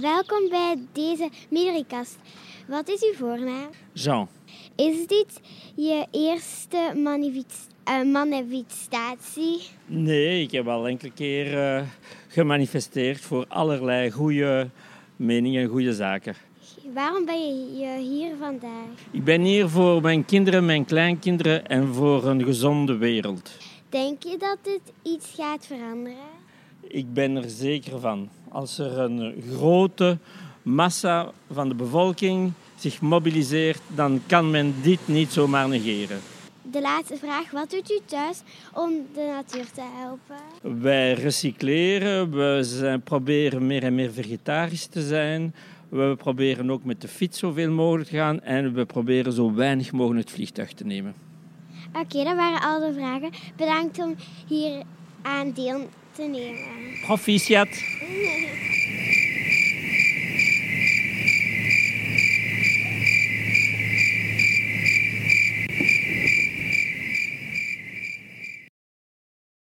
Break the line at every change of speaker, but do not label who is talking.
Welkom bij deze Midderikast. Wat is uw voornaam?
Jean.
Is dit je eerste eh, manifestatie?
Nee, ik heb al enkele keer eh, gemanifesteerd voor allerlei goede meningen en goede zaken.
Waarom ben je hier vandaag?
Ik ben hier voor mijn kinderen, mijn kleinkinderen en voor een gezonde wereld.
Denk je dat dit iets gaat veranderen?
Ik ben er zeker van. Als er een grote massa van de bevolking zich mobiliseert, dan kan men dit niet zomaar negeren.
De laatste vraag. Wat doet u thuis om de natuur te helpen?
Wij recycleren, we zijn, proberen meer en meer vegetarisch te zijn. We proberen ook met de fiets zoveel mogelijk te gaan en we proberen zo weinig mogelijk het vliegtuig te nemen.
Oké, dat waren al de vragen. Bedankt om hier aan deel te nemen.
Proficiat!